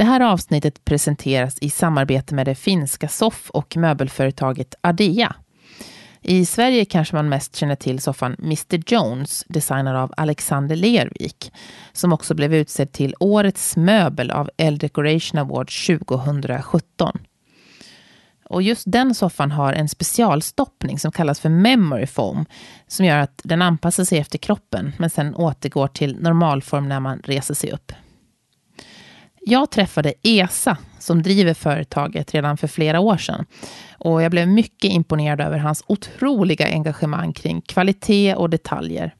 Det här avsnittet presenteras i samarbete med det finska soff och möbelföretaget Adea. I Sverige kanske man mest känner till soffan Mr Jones, designad av Alexander Lervik, som också blev utsedd till Årets möbel av L Decoration Award 2017. Och just den soffan har en specialstoppning som kallas för memory foam, som gör att den anpassar sig efter kroppen, men sen återgår till normalform när man reser sig upp. Jag träffade ESA som driver företaget redan för flera år sedan. Och jag blev mycket imponerad över hans otroliga engagemang kring kvalitet och detaljer.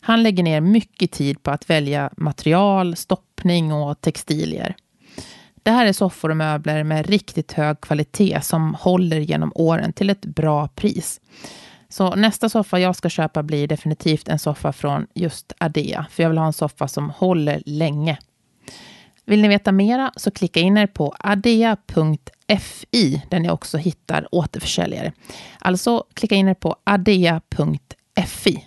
Han lägger ner mycket tid på att välja material, stoppning och textilier. Det här är soffor och möbler med riktigt hög kvalitet som håller genom åren till ett bra pris. Så nästa soffa jag ska köpa blir definitivt en soffa från just Adea, för jag vill ha en soffa som håller länge. Vill ni veta mera så klicka in er på adea.fi där ni också hittar återförsäljare. Alltså klicka in er på adea.fi.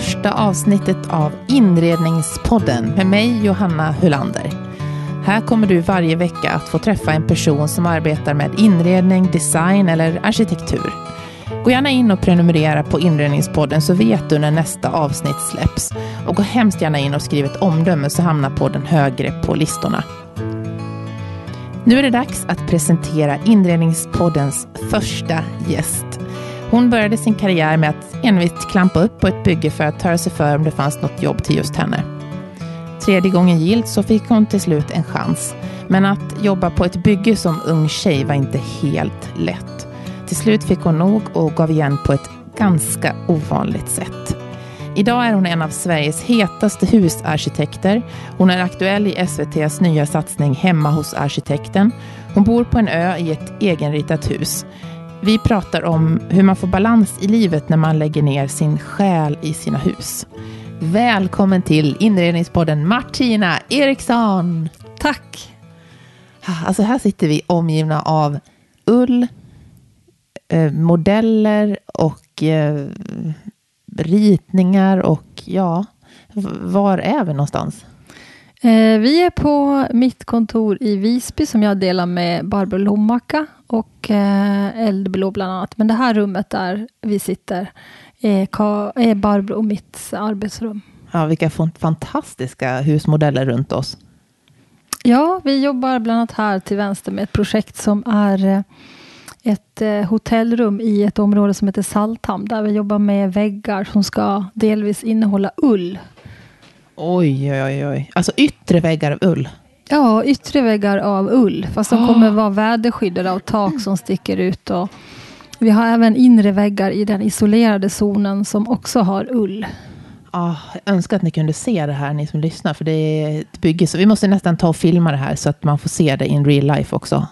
första avsnittet av Inredningspodden med mig Johanna Hulander. Här kommer du varje vecka att få träffa en person som arbetar med inredning, design eller arkitektur. Gå gärna in och prenumerera på Inredningspodden så vet du när nästa avsnitt släpps. Och gå hemskt gärna in och skriv ett omdöme så hamnar podden högre på listorna. Nu är det dags att presentera Inredningspoddens första gäst. Hon började sin karriär med att envist klampa upp på ett bygge för att höra sig för om det fanns något jobb till just henne. Tredje gången gilt så fick hon till slut en chans. Men att jobba på ett bygge som ung tjej var inte helt lätt. Till slut fick hon nog och gav igen på ett ganska ovanligt sätt. Idag är hon en av Sveriges hetaste husarkitekter. Hon är aktuell i SVTs nya satsning Hemma hos arkitekten. Hon bor på en ö i ett egenritat hus. Vi pratar om hur man får balans i livet när man lägger ner sin själ i sina hus. Välkommen till inredningspodden Martina Eriksson. Tack. Alltså här sitter vi omgivna av ull, eh, modeller och eh, ritningar och ja, var är vi någonstans? Eh, vi är på mitt kontor i Visby som jag delar med Barbro Lommacka och eh, Eldblå bland annat. Men det här rummet där vi sitter är, Barbro och mitt arbetsrum. Ja, vilka fantastiska husmodeller runt oss. Ja, vi jobbar bland annat här till vänster med ett projekt som är eh, ett hotellrum i ett område som heter Salthamn, där vi jobbar med väggar som ska delvis innehålla ull. Oj, oj, oj. Alltså yttre väggar av ull? Ja, yttre väggar av ull. Fast de kommer vara väderskyddade av tak som sticker ut. Och vi har även inre väggar i den isolerade zonen som också har ull. Ah, jag önskar att ni kunde se det här, ni som lyssnar, för det är ett bygge. Så vi måste nästan ta och filma det här så att man får se det in real life också.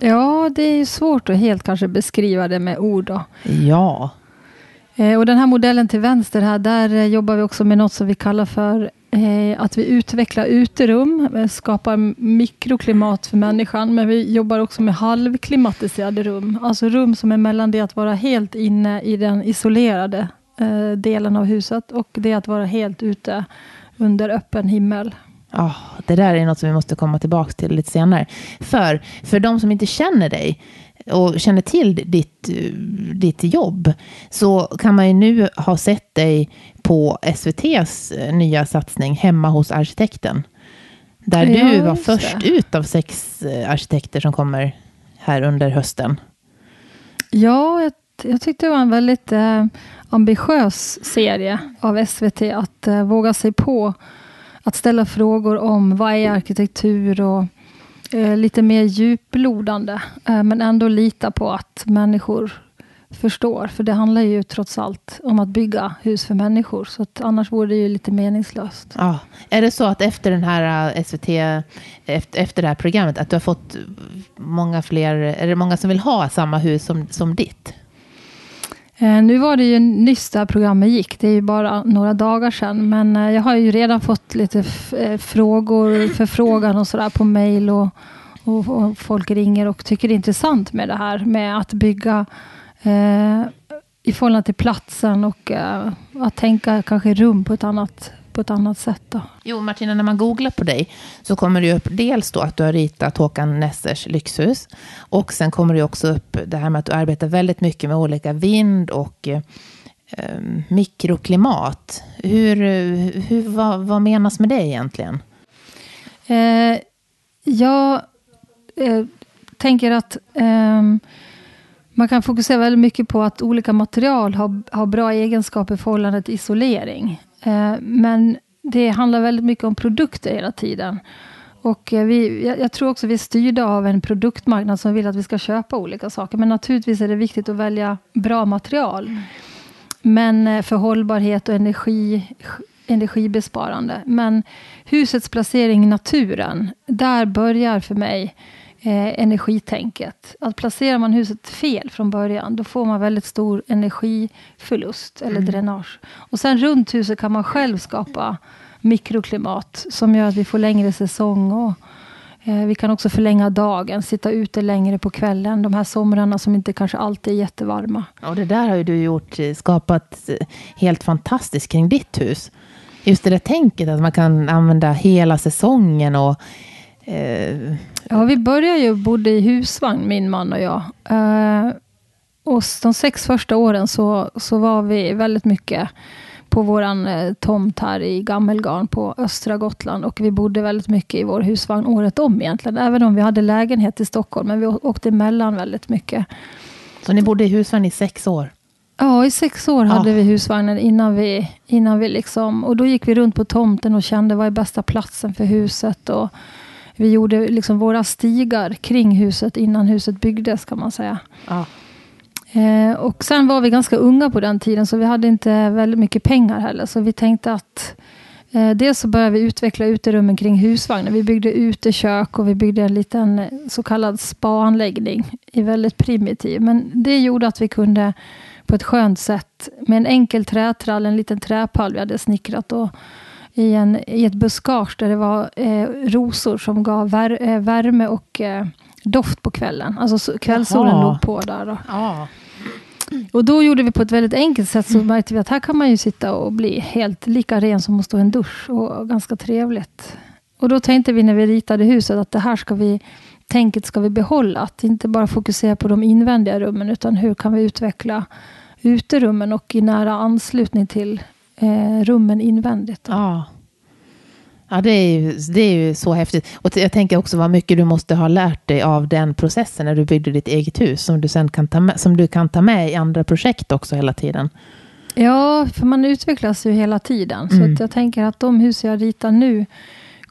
Ja, det är svårt att helt kanske beskriva det med ord. Då. Ja. Eh, och den här modellen till vänster här, där eh, jobbar vi också med något som vi kallar för Eh, att vi utvecklar uterum, eh, skapar mikroklimat för människan, men vi jobbar också med halvklimatiserade rum, alltså rum som är mellan det att vara helt inne i den isolerade eh, delen av huset och det att vara helt ute under öppen himmel. Oh, det där är något som vi måste komma tillbaka till lite senare. För, för de som inte känner dig, och känner till ditt, ditt jobb så kan man ju nu ha sett dig på SVTs nya satsning Hemma hos arkitekten. Där ja, du var först det. ut av sex eh, arkitekter som kommer här under hösten. Ja, jag, jag tyckte det var en väldigt eh, ambitiös serie av SVT att eh, våga sig på att ställa frågor om vad är arkitektur och eh, lite mer djuplodande, eh, men ändå lita på att människor förstår. För det handlar ju trots allt om att bygga hus för människor. Så annars vore det ju lite meningslöst. Ja. Är det så att efter den här eh, SVT, efter, det här programmet, att du har fått många fler, är det många som vill ha samma hus som, som ditt? Eh, nu var det ju nyss det här programmet gick. Det är ju bara några dagar sedan. Men eh, jag har ju redan fått lite eh, frågor, förfrågan och sådär på mail. Och, och, och, folk ringer och tycker det är intressant med det här med att bygga eh, i förhållande till platsen och eh, att tänka kanske rum på ett annat på ett annat sätt. Då. Jo, Martina, när man googlar på dig så kommer det upp dels då att du har ritat Håkan Nessers lyxhus. Och sen kommer det också upp det här med att du arbetar väldigt mycket med olika vind och eh, mikroklimat. Hur, hur, vad, vad menas med det egentligen? Eh, jag eh, tänker att eh, man kan fokusera väldigt mycket på att olika material har, har bra egenskaper i förhållande till isolering. Eh, men det handlar väldigt mycket om produkter hela tiden. Och eh, vi, jag, tror också vi är styrda av en produktmarknad som vill att vi ska köpa olika saker. Men naturligtvis är det viktigt att välja bra material. Men eh, för hållbarhet och energi, energibesparande. Men husets placering i naturen, där börjar för mig eh, energitänket. Att placerar man huset fel från början, då får man väldigt stor energiförlust eller mm. dränage. Och sen runt huset kan man själv skapa mikroklimat som gör att vi får längre säsong. Och, eh, vi kan också förlänga dagen, sitta ute längre på kvällen. De här somrarna som inte kanske alltid är jättevarma. Och det där har ju du gjort, eh, skapat eh, helt fantastiskt kring ditt hus. Just det där tänket att man kan använda hela säsongen och Eh, ja, vi började ju bodde i husvagn, min man och jag. Eh, och de sex första åren så, så var vi väldigt mycket på vår eh, tomt här i Gammelgarn på östra Gotland. Och vi bodde väldigt mycket i vår husvagn året om egentligen. Även om vi hade lägenhet i Stockholm. Men vi åkte emellan väldigt mycket. Så ni bodde i husvagn i sex år? Ja, i sex år hade ja. vi husvagnen innan vi, innan vi liksom... Och då gick vi runt på tomten och kände vad är bästa platsen för huset. Och vi gjorde liksom våra stigar kring huset innan huset byggdes kan man säga. Ja. Eh, och sen var vi ganska unga på den tiden så vi hade inte väldigt mycket pengar heller. Så vi tänkte att eh, dels så började vi utveckla uterummen kring husvagnen. Vi byggde utekök och vi byggde en liten så kallad spaanläggning. Väldigt primitiv. Men det gjorde att vi kunde på ett skönt sätt med en enkel trätrall, en liten träpall vi hade snickrat och i, en, i ett buskage där det var eh, rosor som gav vär, eh, värme och eh, doft på kvällen. Alltså kvällssolen låg på där. Ja. Och då gjorde vi på ett väldigt enkelt sätt så märkte vi att här kan man ju sitta och bli helt lika ren som att stå i en dusch och ganska trevligt. Och då tänkte vi när vi ritade huset att det här ska vi tänket ska vi behålla. Att inte bara fokusera på de invändiga rummen utan hur kan vi utveckla uterummen och i nära anslutning till eh, rummen invändigt. Ja. Ja, det är, ju, det är ju så häftigt. Och jag tänker också vad mycket du måste ha lärt dig av den processen när du byggde ditt eget hus, som du sen kan ta med, som du kan ta med i andra projekt också hela tiden. Ja, för man utvecklas ju hela tiden. Mm. Så jag tänker att de hus jag ritar nu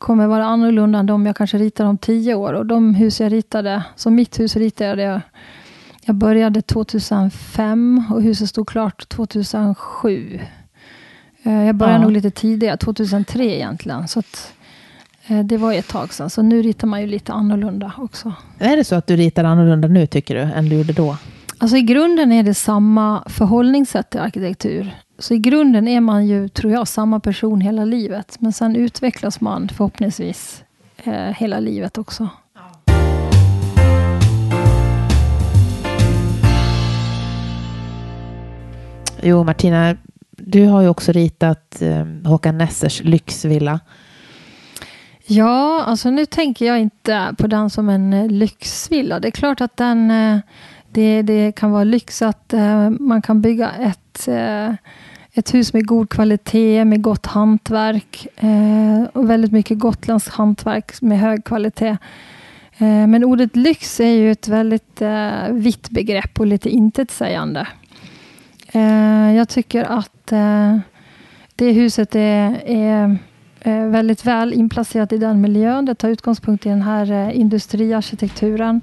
kommer vara annorlunda än de jag kanske ritar om tio år. Och de hus jag ritade, som mitt hus ritade jag, jag började 2005 och huset stod klart 2007. Eh, jag började ja. nog lite tidigare, 2003 egentligen. Så att, eh, det var ett tag sedan, så nu ritar man ju lite annorlunda också. Är det så att du ritar annorlunda nu, tycker du, än du gjorde då? Alltså i grunden är det samma förhållningssätt till arkitektur. Så i grunden är man ju, tror jag, samma person hela livet. Men sen utvecklas man förhoppningsvis eh, hela livet också. Jo, Martina, du har ju också ritat eh, Håkan Nessers lyxvilla. Ja, alltså nu tänker jag inte på den som en eh, lyxvilla. Det är klart att den, eh, det, det kan vara lyx att eh, man kan bygga ett, ett hus med god kvalitet, med gott hantverk och väldigt mycket gotländskt hantverk med hög kvalitet. Men ordet lyx är ju ett väldigt vitt begrepp och lite intetsägande. Eh, jag tycker att eh, det huset är, är eh, väldigt väl inplacerat i den miljön. Det tar utgångspunkt i den här eh, industriarkitekturen.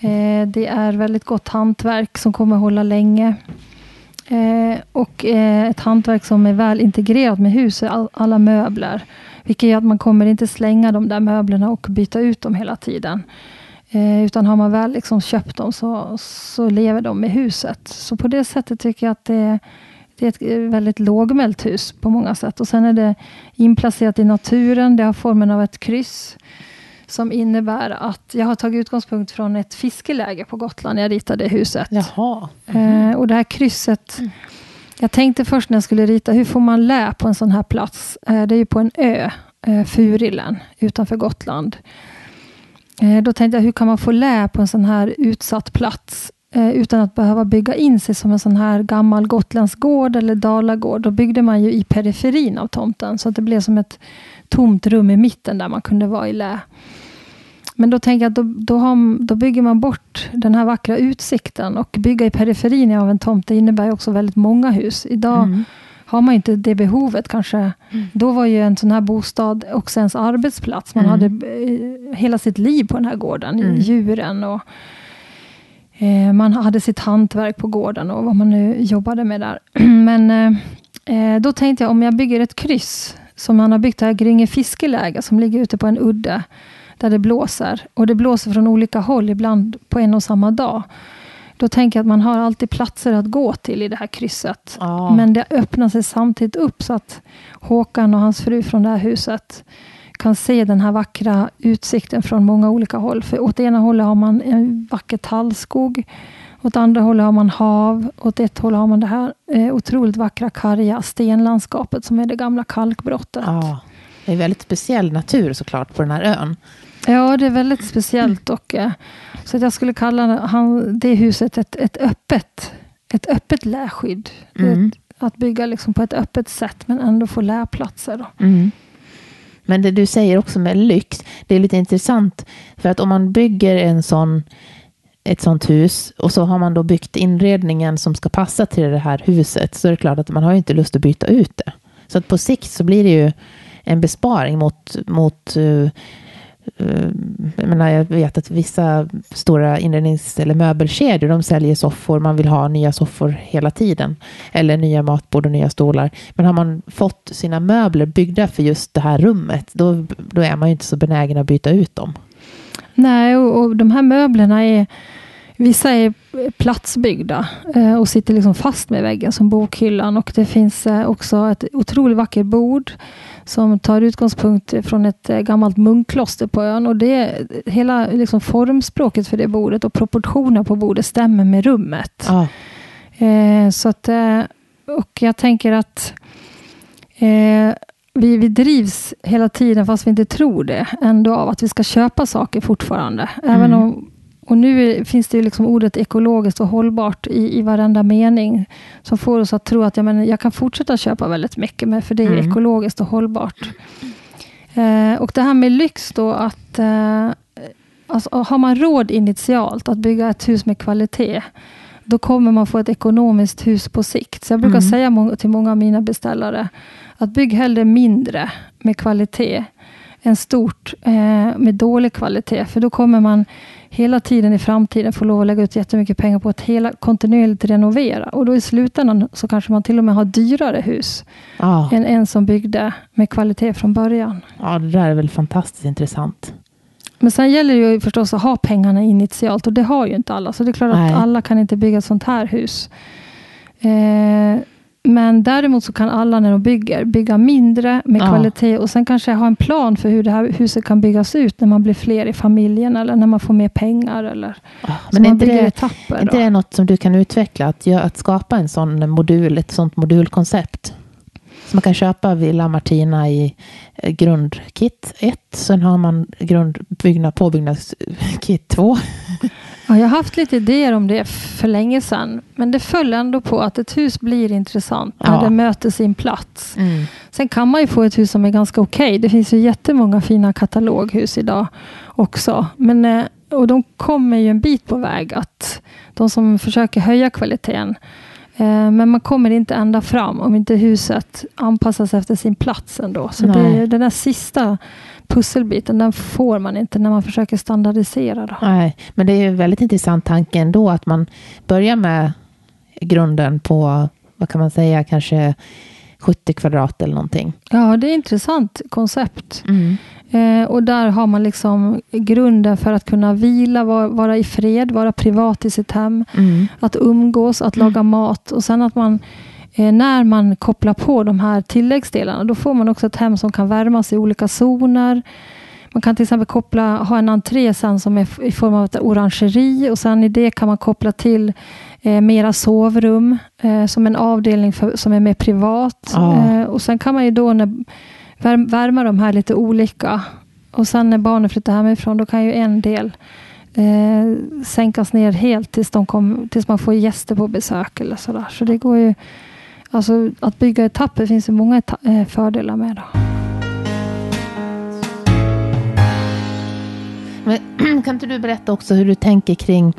Eh, det är väldigt gott hantverk som kommer hålla länge. Och ett hantverk som är väl integrerat med huset, alla möbler. Vilket gör att man kommer inte slänga de där möblerna och byta ut dem hela tiden. Eh, utan har man väl liksom köpt dem så, så lever de med huset. Så på det sättet tycker jag att det, det är ett väldigt lågmält hus på många sätt. Och sen är det inplacerat i naturen. Det har formen av ett kryss. Som innebär att jag har tagit utgångspunkt från ett fiskeläge på Gotland när jag ritade huset. Jaha. Mm. och det här krysset. Mm. Jag tänkte först när jag skulle rita, hur får man lä på en sån här plats? Eh, det är ju på en ö, eh, Furillen, utanför Gotland. Eh, då tänkte jag, hur kan man få lä på en sån här utsatt plats eh, utan att behöva bygga in sig som en sån här gammal gotländsk gård eller dalagård. Då byggde man ju i periferin av tomten, så att det blev som ett tomt rum i mitten där man kunde vara i lä. Men då tänker jag att då, då, har, då, bygger man bort den här vackra utsikten och bygga i periferin av en tomt, det innebär också väldigt många hus. Idag mm har man inte det behovet kanske. Mm. Då var ju en sån här bostad också ens arbetsplats. Man mm. hade eh, hela sitt liv på den här gården, mm. djuren och eh, man hade sitt hantverk på gården och vad man nu jobbade med där. Men eh, eh, då tänkte jag om jag bygger ett kryss som man har byggt här, Gringe fiskeläge som ligger ute på en udde där det blåser. Och det blåser från olika håll, ibland på en och samma dag. Då tänker jag att man har alltid platser att gå till i det här krysset. Ah. Men det öppnar sig samtidigt upp så att Håkan och hans fru från det här huset kan se den här vackra utsikten från många olika håll. För åt ena hållet har man en vacker tallskog. Åt andra hållet har man hav. Åt ett håll har man det här eh, otroligt vackra karga stenlandskapet som är det gamla kalkbrottet. Ah. Det är väldigt speciell natur såklart på den här ön. Ja, det är väldigt speciellt. Och, eh, så att jag skulle kalla han, det huset ett, ett öppet ett öppet läskydd. Mm. Att bygga liksom på ett öppet sätt men ändå få lärplatser. Då. Mm. Men det du säger också med lyx, det är lite intressant. För att om man bygger en sån, ett sånt hus och så har man då byggt inredningen som ska passa till det här huset så är det klart att man har inte lust att byta ut det. Så att på sikt så blir det ju en besparing mot, mot Eh, Eh, jag, menar, jag vet att vissa stora inrednings eller möbelkedjor de säljer soffor. Man vill ha nya soffor hela tiden. Eller nya matbord och nya stolar. Men har man fått sina möbler byggda för just det här rummet då, då är man ju inte så benägen att byta ut dem. Nej, och, och de här möblerna är Vissa är platsbyggda eh, och sitter liksom fast med väggen som bokhyllan och det finns eh, också ett otroligt vackert bord som tar utgångspunkt från ett eh, gammalt munkkloster på ön. Och det, hela liksom formspråket för det bordet och proportionen på bordet stämmer med rummet. Ah. Så att, och jag tänker att vi, vi drivs hela tiden, fast vi inte tror det, ändå av att vi ska köpa saker fortfarande. Mm. Även om och nu finns det ju liksom ordet ekologiskt och hållbart i, i varenda mening. Som får oss att tro att ja, men jag kan fortsätta köpa väldigt mycket, men för det är mm. ekologiskt och hållbart. Eh, och det här med lyx då, att eh, alltså, har man råd initialt att bygga ett hus med kvalitet, då kommer man få ett ekonomiskt hus på sikt. Så jag brukar mm. säga till många av mina beställare, att bygg hellre mindre med kvalitet, än stort eh, med dålig kvalitet. För då kommer man hela tiden i framtiden få lov att lägga ut jättemycket pengar på att hela, kontinuerligt renovera. Och då i slutändan så kanske man till och med har dyrare hus ah. än en som byggde med kvalitet från början. Ja, det där är väl fantastiskt intressant. Men sen gäller det ju förstås att ha pengarna initialt och det har ju inte alla. Så det är klart Nej. att alla kan inte bygga ett sånt här hus. Eh, men däremot så kan alla när de bygger, bygga mindre med ja. kvalitet och sen kanske ha en plan för hur det här huset kan byggas ut när man blir fler i familjen eller när man får mer pengar. Eller, ja, men är inte, det, etapper, är inte det något som du kan utveckla? Att, att skapa en sån modul, ett sånt modulkoncept? Så man kan köpa Villa Martina i eh, grundkit 1. Sen har man grundbyggnad, påbyggnadskit 2. Ja, jag har haft lite idéer om det för länge sedan. Men det föll ändå på att ett hus blir intressant när ja. det möter sin plats. Mm. Sen kan man ju få ett hus som är ganska okej. Okay. Det finns ju jättemånga fina kataloghus idag också. Men, eh, och de kommer ju en bit på väg. att De som försöker höja kvaliteten Eh, men man kommer inte ända fram om inte huset anpassas efter sin plats ändå. Så det, den där sista pusselbiten, den får man inte när man försöker standardisera. Då. Nej, men det är en väldigt intressant tanke ändå att man börjar med grunden på, vad kan man säga, kanske 70 kvadrat eller någonting. Ja, det är ett intressant koncept. Mm. Eh, och där har man liksom grunden för att kunna vila, vara, vara i fred, vara privat i sitt hem, mm. att umgås, att laga mat och sen att man när man kopplar på de här tilläggsdelarna, då får man också ett hem som kan värmas i olika zoner. Man kan till exempel koppla, ha en entré sen som är i form av ett orangeri och sen i det kan man koppla till eh, mera sovrum eh, som en avdelning för, som är mer privat. Oh. Eh, och sen kan man ju då när, värma de här lite olika. Och sen när barnen flyttar hemifrån, då kan ju en del eh, sänkas ner helt tills, de kom, tills man får gäster på besök eller sådär. Så det går ju, alltså att bygga etapper finns det många eh, fördelar med. Då. Men, kan inte du berätta också hur du tänker kring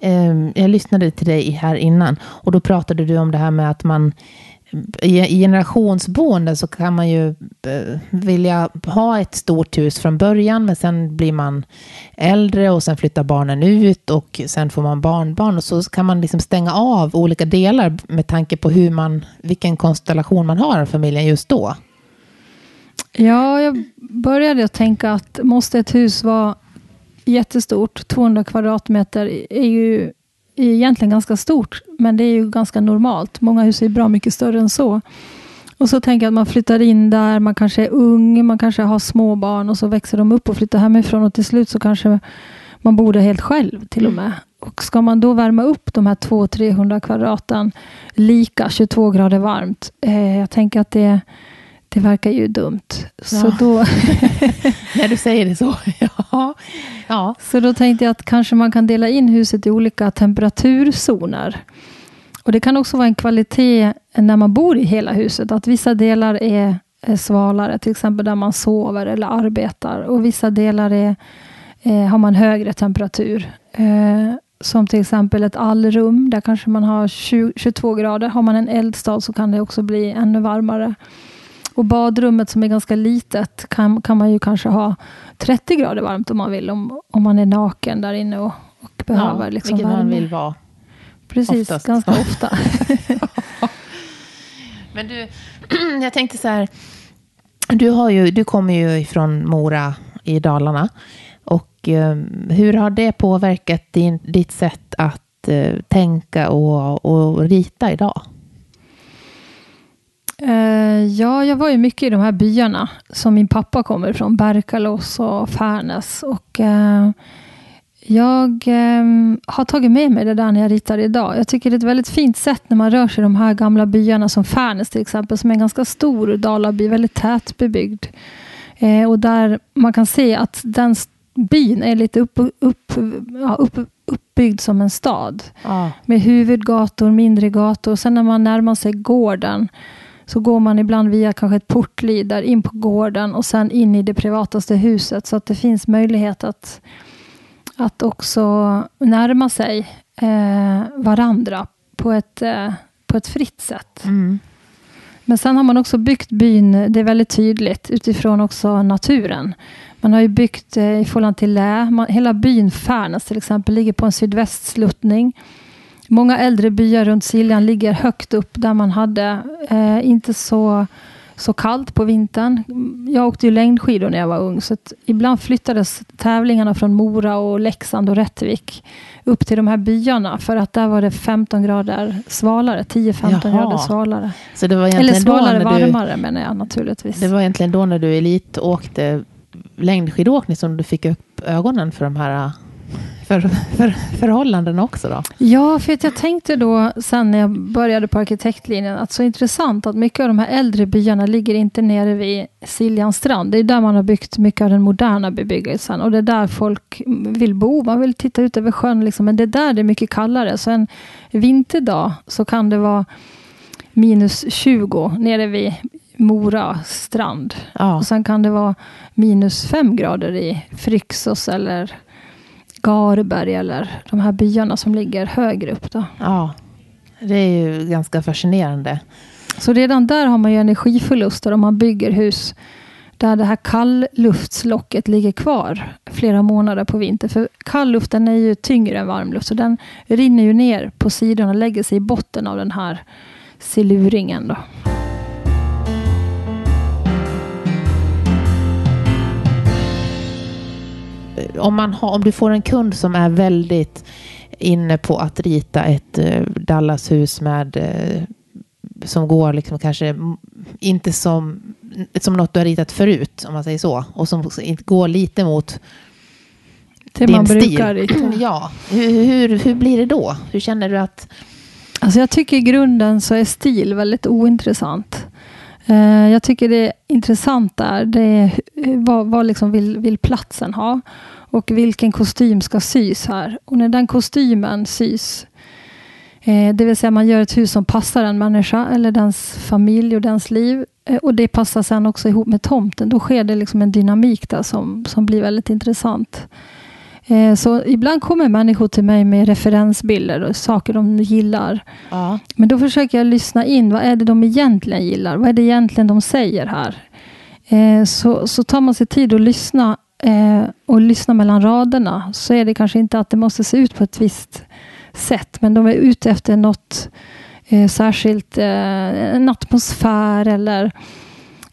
eh, jag lyssnade till dig här innan och då pratade du om det här med att man i generationsboende så kan man ju eh, vilja ha ett stort hus från början, men sen blir man äldre och sen flyttar barnen ut och sen får man barnbarn och så kan man liksom stänga av olika delar med tanke på hur man, vilken konstellation man har av familjen just då. Ja, jag började att tänka att måste ett hus vara jättestort, 200 kvadratmeter är ju egentligen ganska stort, men det är ju ganska normalt. Många hus är bra mycket större än så. Och så tänker jag att man flyttar in där, man kanske är ung, man kanske har små barn och så växer de upp och flyttar hemifrån och till slut så kanske man bor där helt själv till och med. Och ska man då värma upp de här 200-300 kvadraten lika 22 grader varmt. Eh, jag tänker att det det verkar ju dumt. Så ja. då... När du säger det så. ja. ja. Så då tänkte jag att kanske man kan dela in huset i olika temperaturzoner. Och Det kan också vara en kvalitet när man bor i hela huset. Att vissa delar är, är svalare, till exempel där man sover eller arbetar. Och vissa delar är, är har man högre temperatur. Eh, som till exempel ett allrum, där kanske man har 20, 22 grader. Har man en eldstad så kan det också bli ännu varmare. Och badrummet som är ganska litet kan, kan man ju kanske ha 30 grader varmt om man vill. Om, om man är naken där inne och, och behöver ja, liksom vilket värme. man vill vara. Precis, Oftast. ganska ofta. Men du, jag tänkte så här. Du, har ju, du kommer ju ifrån Mora i Dalarna. Och eh, hur har det påverkat din, ditt sätt att eh, tänka och, och rita idag? Uh, ja, jag var ju mycket i de här byarna som min pappa kommer ifrån, Berkalås och Färnäs. Och, uh, jag um, har tagit med mig det där när jag ritar idag. Jag tycker det är ett väldigt fint sätt när man rör sig i de här gamla byarna som Färnäs till exempel, som är en ganska stor dalaby, väldigt tätbebyggd. Och där man kan se att den byn är lite upp, upp, ja, upp, uppbyggd som en stad. Ah. Med huvudgator, mindre gator. Sen när man närmar sig gården så går man ibland via kanske ett portlid där in på gården och sen in i det privataste huset. Så att det finns möjlighet att, att också närma sig eh, varandra på ett, eh, på ett fritt sätt. Mm. Men sen har man också byggt byn, det är väldigt tydligt, utifrån också naturen. Man har ju byggt eh, i förhållande till lä. Man, hela byn Färnäs till exempel ligger på en sydvästsluttning. Många äldre byar runt Siljan ligger högt upp där man hade eh, inte så, så kallt på vintern. Jag åkte ju längdskidor när jag var ung så ibland flyttades tävlingarna från Mora och Leksand och Rättvik upp till de här byarna för att där var det 15 grader svalare, 10-15 grader svalare. Så det var Eller svalare, då varmare du, menar jag naturligtvis. Det var egentligen då när du elit åkte längdskidåkning som du fick upp ögonen för de här för, för förhållanden också då? Ja, för att jag tänkte då sen när jag började på arkitektlinjen att så intressant att mycket av de här äldre byarna ligger inte nere vid Siljans strand. Det är där man har byggt mycket av den moderna bebyggelsen och det är där folk vill bo. Man vill titta ut över sjön liksom, men det är där det är mycket kallare. Så en vinterdag så kan det vara minus 20 nere vid Mora strand. Ja. Och sen kan det vara minus 5 grader i Fryxos eller Garberg eller de här byarna som ligger högre upp. Då. Ja, det är ju ganska fascinerande. Så redan där har man ju energiförluster om man bygger hus där det här kallluftslocket ligger kvar flera månader på vintern. För kallluften är ju tyngre än varmluft, så den rinner ju ner på sidorna och lägger sig i botten av den här siluringen. Då. Om, man har, om du får en kund som är väldigt inne på att rita ett eh, Dallashus med eh, som går liksom kanske inte som, som något du har ritat förut, om man säger så. Och som går lite mot det din man stil. brukar rita. Ja, hur, hur, hur blir det då? Hur känner du att... Alltså jag tycker i grunden så är stil väldigt ointressant. Eh, jag tycker det intressanta är det vad, vad liksom vill, vill platsen ha och vilken kostym ska sys här. Och när den kostymen sys eh, det vill säga man gör ett hus som passar en människa eller dens familj och dens liv. Eh, och det passar sen också ihop med tomten. Då sker det liksom en dynamik där som, som blir väldigt intressant. Eh, så ibland kommer människor till mig med referensbilder och saker de gillar. Ja. Men då försöker jag lyssna in. Vad är det de egentligen gillar? Vad är det egentligen de säger här? Så, så tar man sig tid att lyssna och lyssna mellan raderna så är det kanske inte att det måste se ut på ett visst sätt. Men de är ute efter något eh, särskilt, eh, en atmosfär eller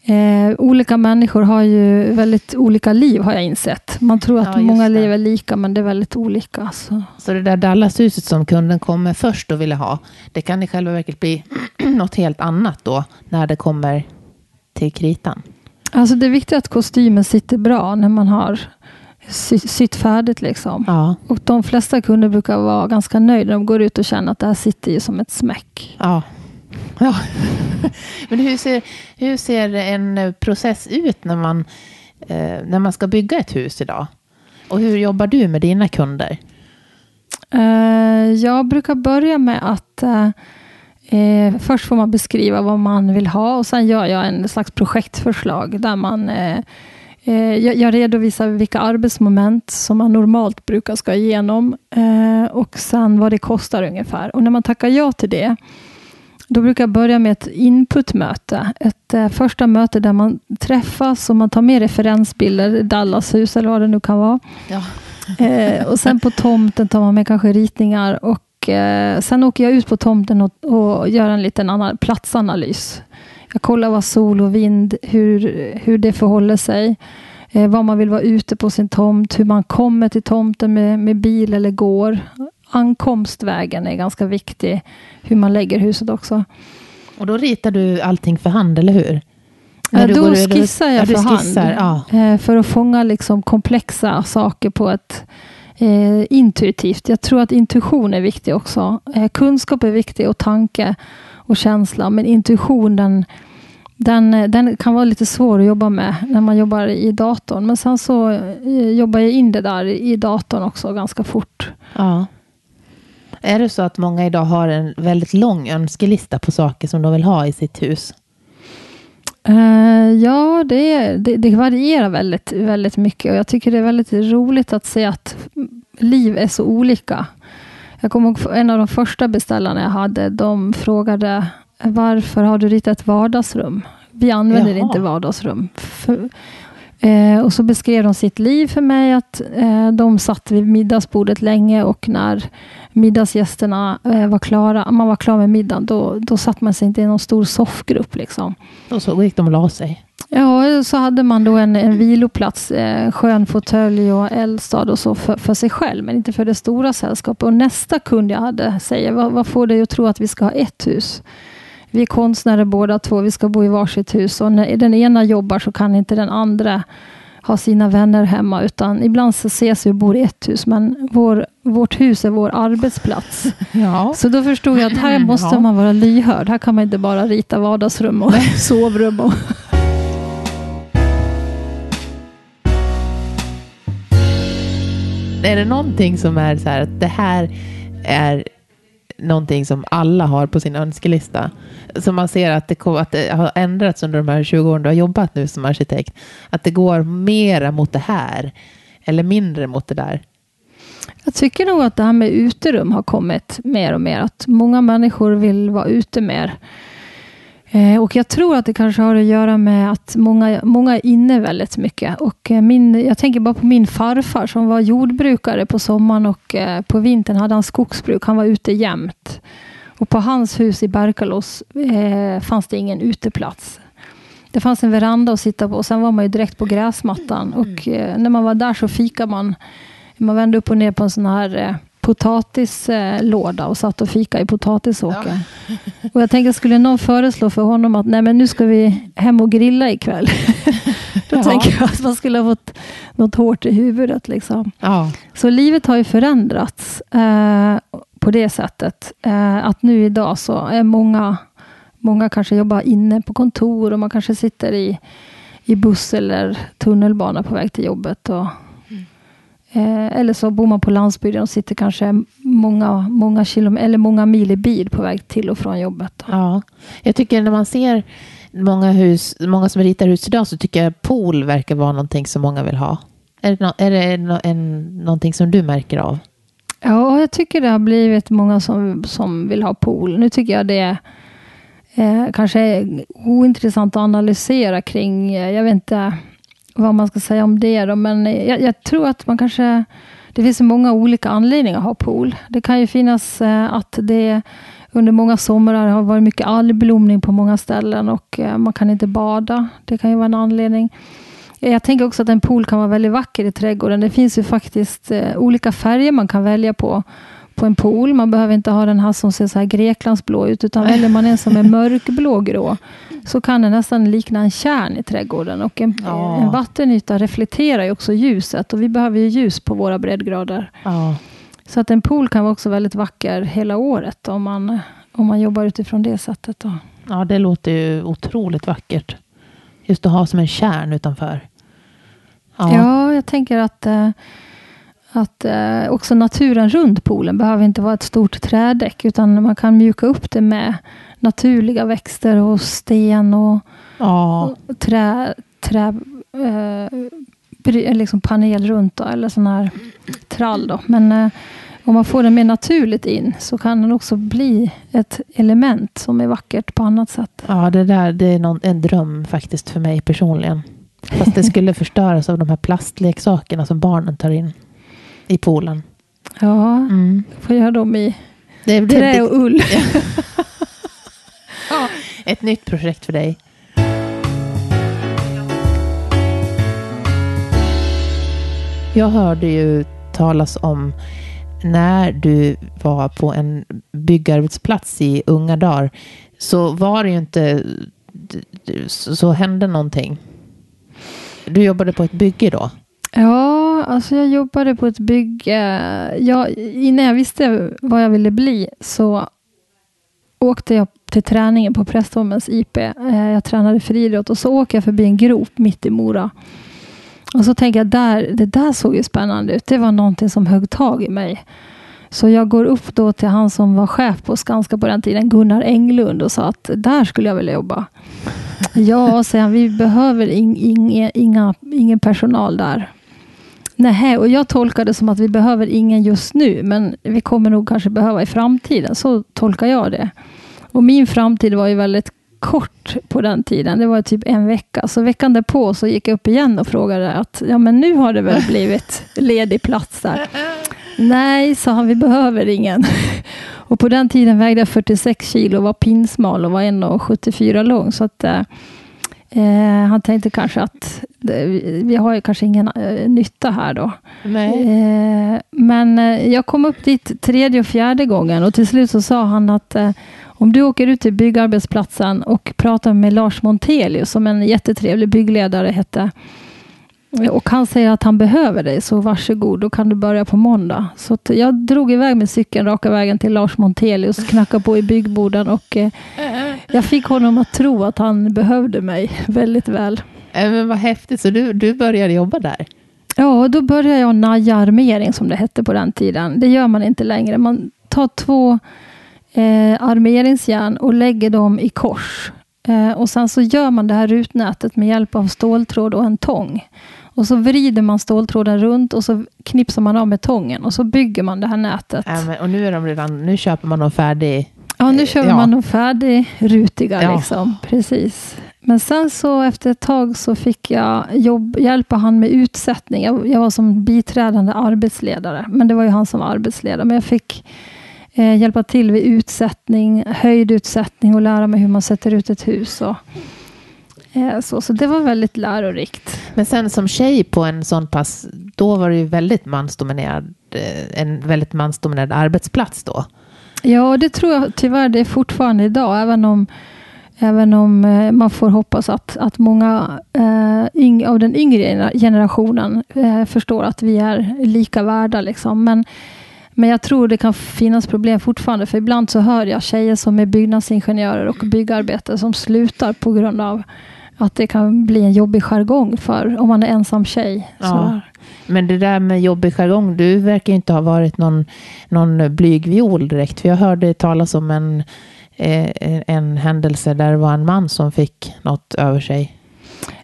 eh, olika människor har ju väldigt olika liv har jag insett. Man tror att ja, många det. liv är lika men det är väldigt olika. Så, så det där Dallashuset som kunden kommer först och ville ha, det kan i själva verket bli något helt annat då när det kommer till kritan? Alltså det är viktigt att kostymen sitter bra när man har sytt färdigt. Liksom. Ja. Och de flesta kunder brukar vara ganska nöjda. De går ut och känner att det här sitter ju som ett smäck. Ja ja. Men hur ser, hur ser en process ut när man, eh, när man ska bygga ett hus idag? Och hur jobbar du med dina kunder? Eh, jag brukar börja med att eh, eh först får man beskriva vad man vill ha och sen gör jag en slags projektförslag där man eh, Eh, jag, redovisar vilka arbetsmoment som man normalt brukar ska igenom eh, och sen vad det kostar ungefär. Och när man tackar ja till det, då brukar jag börja med ett inputmöte. Ett eh, första möte där man träffas och man tar med referensbilder, Dallashus eller vad det nu kan vara. Ja. och sen på tomten tar man med kanske ritningar och sen åker jag ut på tomten och, och gör en liten annan platsanalys. Jag kollar vad sol och vind, hur, hur det förhåller sig. Eh, var man vill vara ute på sin tomt, hur man kommer till tomten med, med bil eller går. Ankomstvägen är ganska viktig, hur man lägger huset också. Och då ritar du allting för hand, eller hur? Ja, då går, skissar jag ja, för skissar, hand. Ja. Eh, för att fånga liksom komplexa saker på ett eh, intuitivt. Jag tror att intuition är viktig också. Eh, kunskap är viktig och tanke och känsla. Men intuitionen den, den kan vara lite svår att jobba med när man jobbar i datorn. Men sen så eh, jobbar jag in det där i datorn också ganska fort. Ja. Är det så att många idag har en väldigt lång önskelista på saker som de vill ha i sitt hus? Uh, ja, det, det, det, varierar väldigt, väldigt mycket och jag tycker det är väldigt roligt att se att liv är så olika. Jag kommer ihåg en av de första beställarna jag hade. De frågade varför har du ritat vardagsrum? Vi använder Jaha. inte vardagsrum. För, eh, och så beskrev de sitt liv för mig. Att eh, de satt vid middagsbordet länge och när middagsgästerna eh, var klara, man var klar med middagen, då, då satt man sig inte i någon stor soffgrupp. Liksom. Och så gick de och la sig? Ja, så hade man då en, en viloplats, eh, skön fåtölj och eldstad och så för, för, sig själv, men inte för det stora sällskapet. Och nästa kund jag hade säger, vad, vad får dig att tro att vi ska ha ett hus? Vi är konstnärer båda två, vi ska bo i varsitt hus och när den ena jobbar så kan inte den andra ha sina vänner hemma, utan ibland så ses vi och bor i ett hus, men vår, vårt hus är vår arbetsplats. Ja. Så då förstod jag att här måste ja. man vara lyhörd. Här kan man inte bara rita vardagsrum och sovrum. Och är det någonting som är så här att det här är någonting som alla har på sin önskelista. Så man ser att det, att det har ändrats under de här 20 åren du har jobbat nu som arkitekt. Att det går mera mot det här eller mindre mot det där. Jag tycker nog att det här med uterum har kommit mer och mer. Att många människor vill vara ute mer. Eh, och jag tror att det kanske har att göra med att många, många är inne väldigt mycket. Och eh, min, jag tänker bara på min farfar som var jordbrukare på sommaren och eh, på vintern hade han skogsbruk. Han var ute jämt. Och på hans hus i Berkalås eh, fanns det ingen uteplats. Det fanns en veranda att sitta på och sen var man ju direkt på gräsmattan. Och eh, när man var där så fikade man. Man vände upp och ner på en sån här potatislåda och satt och fika i potatisåkern. Ja. Och jag tänkte, skulle någon föreslå för honom att nej men nu ska vi hem och grilla ikväll. Då ja. tänker jag att man skulle ha fått något hårt i huvudet. Liksom. Ja. Så livet har ju förändrats eh, på det sättet. Eh, att nu idag så är många, många kanske jobbar inne på kontor och man kanske sitter i, i buss eller tunnelbana på väg till jobbet. Och, Eh, eller så bor man på landsbygden och sitter kanske många, många, kilometer, eller många mil i bil på väg till och från jobbet. Ja, jag tycker när man ser många, hus, många som ritar hus idag så tycker jag pool verkar vara någonting som många vill ha. Är det, no, är det no, en, någonting som du märker av? Ja, jag tycker det har blivit många som, som vill ha pool. Nu tycker jag det är eh, kanske ointressant att analysera kring, eh, jag vet inte, vad man ska säga om det. Då. Men jag, jag, tror att man kanske... Det finns många olika anledningar att ha pool. Det kan ju finnas eh, att det under många somrar har varit mycket algblomning på många ställen och eh, man kan inte bada. Det kan ju vara en anledning. Jag tänker också att en pool kan vara väldigt vacker i trädgården. Det finns ju faktiskt eh, olika färger man kan välja på på en pool. Man behöver inte ha den här som ser så här Greklandsblå ut, utan väljer man en som är mörkblågrå, så kan den nästan likna en kärn i trädgården. Och en, ja. en vattenyta reflekterar ju också ljuset och vi behöver ju ljus på våra breddgrader. Ja. Så att en pool kan vara också väldigt vacker hela året om man, om man jobbar utifrån det sättet. Då. Ja, det låter ju otroligt vackert. Just att ha som en kärn utanför. Ja, ja jag tänker att eh, att eh, också naturen runt poolen behöver inte vara ett stort trädäck, utan man kan mjuka upp det med naturliga växter och sten och, ja. och trä, trä eh, liksom panel runt, då, eller sån här trall. Då. Men eh, om man får den mer naturligt in, så kan den också bli ett element som är vackert på annat sätt. Ja, det där det är någon, en dröm faktiskt för mig personligen. Fast det skulle förstöras av de här plastleksakerna som barnen tar in i poolen. Ja, mm. får göra dem i det, det, trä och ull. ja, ett nytt projekt för dig. Jag hörde ju talas om när du var på en byggarbetsplats i unga dagar så var det ju inte så hände någonting. Du jobbade på ett bygge då? Ja, alltså jag jobbade på ett bygge. Jag, innan jag visste vad jag ville bli så åkte jag till träningen på Prästholmens IP. Eh, jag tränade friidrott och så åker jag förbi en grop mitt i Mora. Och så tänker jag, där, det där såg ju spännande ut. Det var någonting som högg tag i mig. Så jag går upp då till han som var chef på Skanska på den tiden, Gunnar Englund, och sa att där skulle jag vilja jobba. ja, säger han, vi behöver in, in, inga, ingen personal där. Nej, och jag tolkar det som att vi behöver ingen just nu, men vi kommer nog kanske behöva i framtiden. Så tolkar jag det. Och min framtid var ju väldigt kort på den tiden. Det var typ en vecka. Så veckan därpå så gick jag upp igen och frågade att ja, men nu har det väl blivit ledig plats där. Nej, sa han, vi behöver ingen. Och på den tiden vägde jag 46 kilo, var pinsmal och var 1,74 lång. Så att, eh, han tänkte kanske att det, vi har ju kanske ingen eh, nytta här då. Eh, men eh, jag kom upp dit tredje och fjärde gången och till slut så sa han att eh, om du åker ut till byggarbetsplatsen och pratar med Lars Montelius, som en jättetrevlig byggledare hette, och han säger att han behöver dig, så varsågod, då kan du börja på måndag. Så jag drog iväg med cykeln raka vägen till Lars Montelius, knackade på i byggboden och eh, jag fick honom att tro att han behövde mig väldigt väl. Äh, men vad häftigt, så du, du började jobba där? Ja, då började jag naja armering som det hette på den tiden. Det gör man inte längre. Man tar två eh, armeringsjärn och lägger dem i kors. Eh, och sen så gör man det här rutnätet med hjälp av ståltråd och en tång. Och så vrider man ståltråden runt och så knipsar man av med tången och så bygger man det här nätet. Ja, men, och nu, är de redan, nu köper man dem färdig? Ja, nu kör Ja. man de färdigrutiga. Ja. Liksom. Precis. Men sen så efter ett tag så fick jag jobb, hjälpa han med utsättning. Jag, jag var som biträdande arbetsledare. Men det var ju han som var arbetsledare. Men jag fick eh, hjälpa till vid utsättning, höjdutsättning och lära mig hur man sätter ut ett hus. Och, eh, så, så det var väldigt lärorikt. Men sen som tjej på en sån pass, då var det ju väldigt mansdominerad, eh, en väldigt mansdominerad arbetsplats då. Ja, det tror jag tyvärr det är fortfarande idag. Även om, även om eh, man får hoppas att, att många eh, yng, av den yngre generationen eh, förstår att vi är lika värda. Liksom. Men, men jag tror det kan finnas problem fortfarande. För ibland så hör jag tjejer som är byggnadsingenjörer och byggarbetare som slutar på grund av att det kan bli en jobbig jargong för om man är ensam tjej. Ja. Men det där med jobbig jargong, du verkar inte ha varit någon, någon blyg viol direkt. För jag hörde talas om en, eh, en händelse där det var en man som fick något över sig.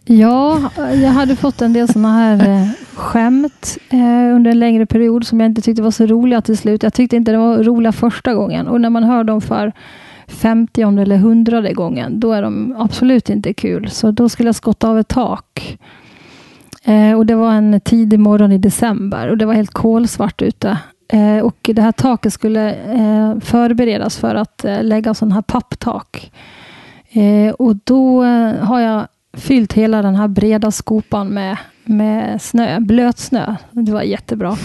Ja, jag hade fått en del sådana här eh, skämt eh, under en längre period som jag inte tyckte var så roliga till slut. Jag tyckte inte det var roliga första gången och när man hör dem för 50 eller 100 gången, då är de absolut inte kul. Så då skulle jag skotta av ett tak. Eh, och det var en tidig morgon i december och det var helt kolsvart ute. Eh, och det här taket skulle eh, förberedas för att eh, lägga sån här papptak. Eh, och då eh, har jag fyllt hela den här breda skopan med, med snö, blöt snö. Det var jättebra.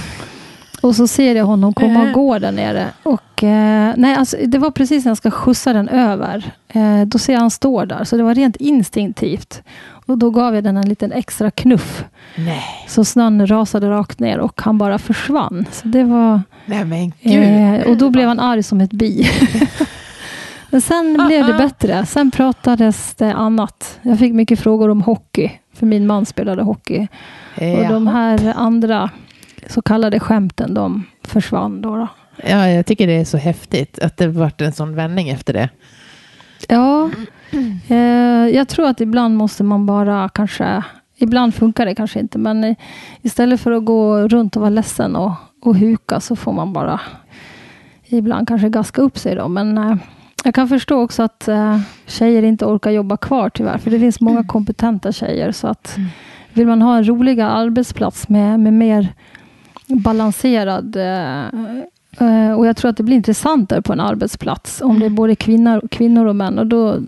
Och så ser jag honom komma och gå där nere. Och, eh, nej, alltså, det var precis när jag ska skjutsa den över. Eh, då ser jag han står där. Så det var rent instinktivt. Och då gav jag den en liten extra knuff. Nej, Så snön rasade rakt ner och han bara försvann. Så det var... nej men gud. Eh, och då blev han arg som ett bi. Men sen blev det bättre. Sen pratades det annat. Jag fick mycket frågor om hockey. För min man spelade hockey. Och de här andra så kallade skämten, de försvann då. då. ja, jag tycker det är så häftigt att det varit en sån vändning efter det. Ja, eh, jag tror att ibland måste man bara kanske... Ibland funkar det kanske inte, men istället för att gå runt och vara ledsen och, och huka så får man bara ibland kanske gaska upp sig. Då. Men eh, jag kan förstå också att eh, tjejer inte orkar jobba kvar tyvärr, för det finns många kompetenta tjejer. Så att vill man ha en roligare arbetsplats med, med mer balanserad eh, eh, och jag tror att det blir intressantare på en arbetsplats om det är både kvinnor, kvinnor och män. Och då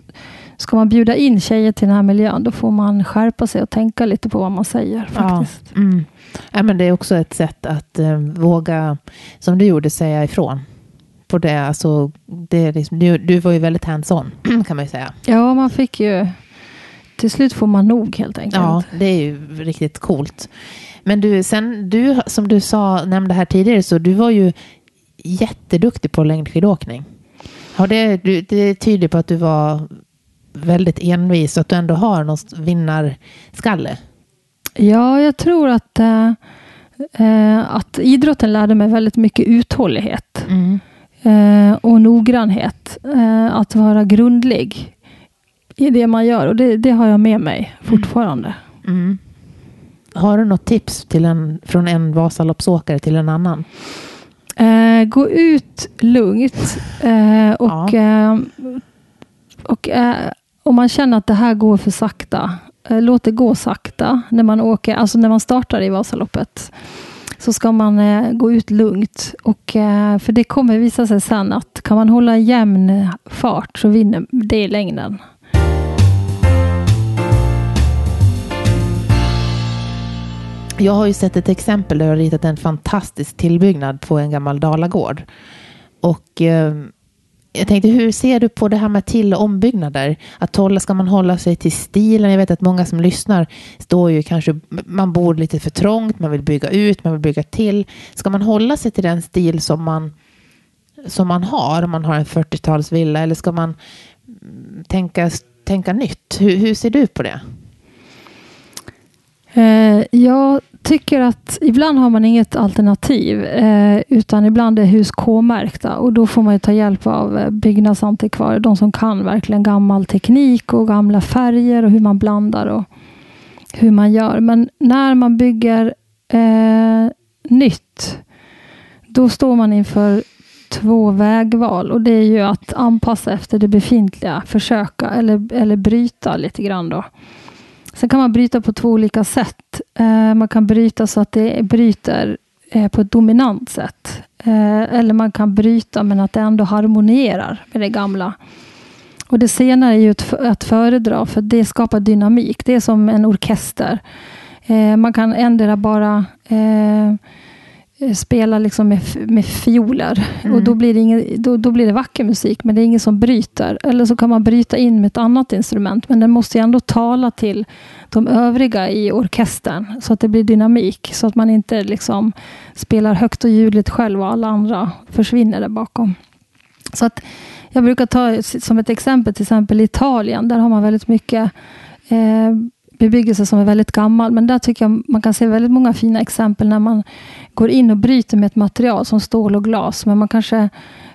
ska man bjuda in tjejer till den här miljön, då får man skärpa sig och tänka lite på vad man säger. faktiskt. Ja, mm. ja, men det är också ett sätt att eh, våga, som du gjorde, säga ifrån. På det, alltså, det liksom, du, du var ju väldigt hands-on, kan man ju säga. Ja, man fick ju... Till slut får man nog helt enkelt. Ja, det är ju riktigt coolt. Men du, sen du, som du sa, nämnde här tidigare, så du var ju jätteduktig på längdskidåkning. Har det, det tyder på att du var väldigt envis och att du ändå har någon vinnarskalle. Ja, jag tror att, eh, att idrotten lärde mig väldigt mycket uthållighet Mm. eh, och noggrannhet. Eh, att vara grundlig i det man gör och det, det har jag med mig fortfarande. Mm. Har du något tips till en, från en Vasaloppsåkare till en annan? Eh, gå ut lugnt eh, och, eh, och eh, om man känner att det här går för sakta, eh, låt det gå sakta när man åker, alltså när man startar i Vasaloppet. Så ska man eh, gå ut lugnt. Och, eh, för det kommer visa sig sen att kan man hålla jämn fart så vinner det i längden. Jag har ju sett ett exempel där jag har ritat en fantastisk tillbyggnad på en gammal dalagård. Och eh, jag tänkte, hur ser du på det här med till och ombyggnader? Att hålla, ska man hålla sig till stilen? Jag vet att många som lyssnar står ju kanske, man bor lite för trångt, man vill bygga ut, man vill bygga till. Ska man hålla sig till den stil som man, som man har, om man har en 40-talsvilla, eller ska man mm, tänka, tänka nytt? Hur, hur ser du på det? Eh, jag tycker att ibland har man inget alternativ, eh, utan ibland är hus K-märkta och då får man ju ta hjälp av eh, byggnadsantikvarier, de som kan verkligen gammal teknik och gamla färger och hur man blandar och hur man gör. Men när man bygger eh, nytt, då står man inför två vägval och det är ju att anpassa efter det befintliga, försöka eller, eller bryta lite grann då. Sen kan man bryta på två olika sätt. Eh, man kan bryta så att det bryter eh, på ett dominant sätt. Eh, eller man kan bryta men att det ändå harmonierar med det gamla. Och Det senare är ju att föredra för det skapar dynamik. Det är som en orkester. Man kan ändra bara eh, spela liksom med, med fioler. Mm. Och då blir, det ingen, då, då, blir det vacker musik, men det är ingen som bryter. Eller så kan man bryta in med ett annat instrument, men den måste ändå tala till de övriga i orkestern, så att det blir dynamik. Så att man inte liksom spelar högt och ljudligt själv och alla andra försvinner där bakom. Så att jag brukar ta som ett exempel, till exempel Italien. Där har man väldigt mycket eh, bebyggelse som är väldigt gammal. Men där tycker jag man kan se väldigt många fina exempel när man går in och bryter med ett material som stål och glas. Men man kanske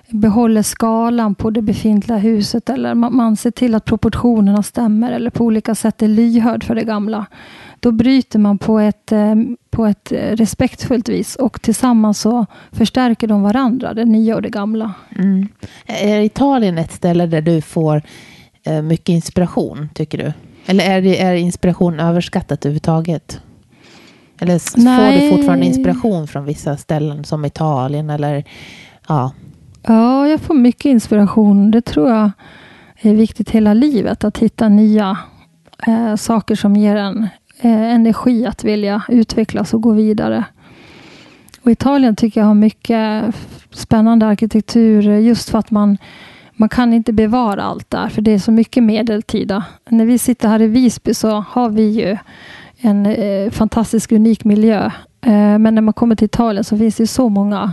behåller skalan på det befintliga huset eller man, man ser till att proportionerna stämmer eller på olika sätt är lyhörd för det gamla. Då bryter man på ett, eh, på ett respektfullt vis och tillsammans så förstärker de varandra, det nya och det gamla. Mm. Är Italien ett ställe där du får eh, mycket inspiration, tycker du? Eller är, det, är inspiration överskattat överhuvudtaget? Eller Nej. får du fortfarande inspiration från vissa ställen som Italien eller ja? Ja, jag får mycket inspiration. Det tror jag är viktigt hela livet. Att hitta nya eh, saker som ger en eh, energi att vilja utvecklas och gå vidare. Och Italien tycker jag har mycket spännande arkitektur just för att man man kan inte bevara allt där, för det är så mycket medeltida. När vi sitter här i Visby så har vi ju en eh, fantastisk unik miljö. Eh, men när man kommer till Italien så finns det så många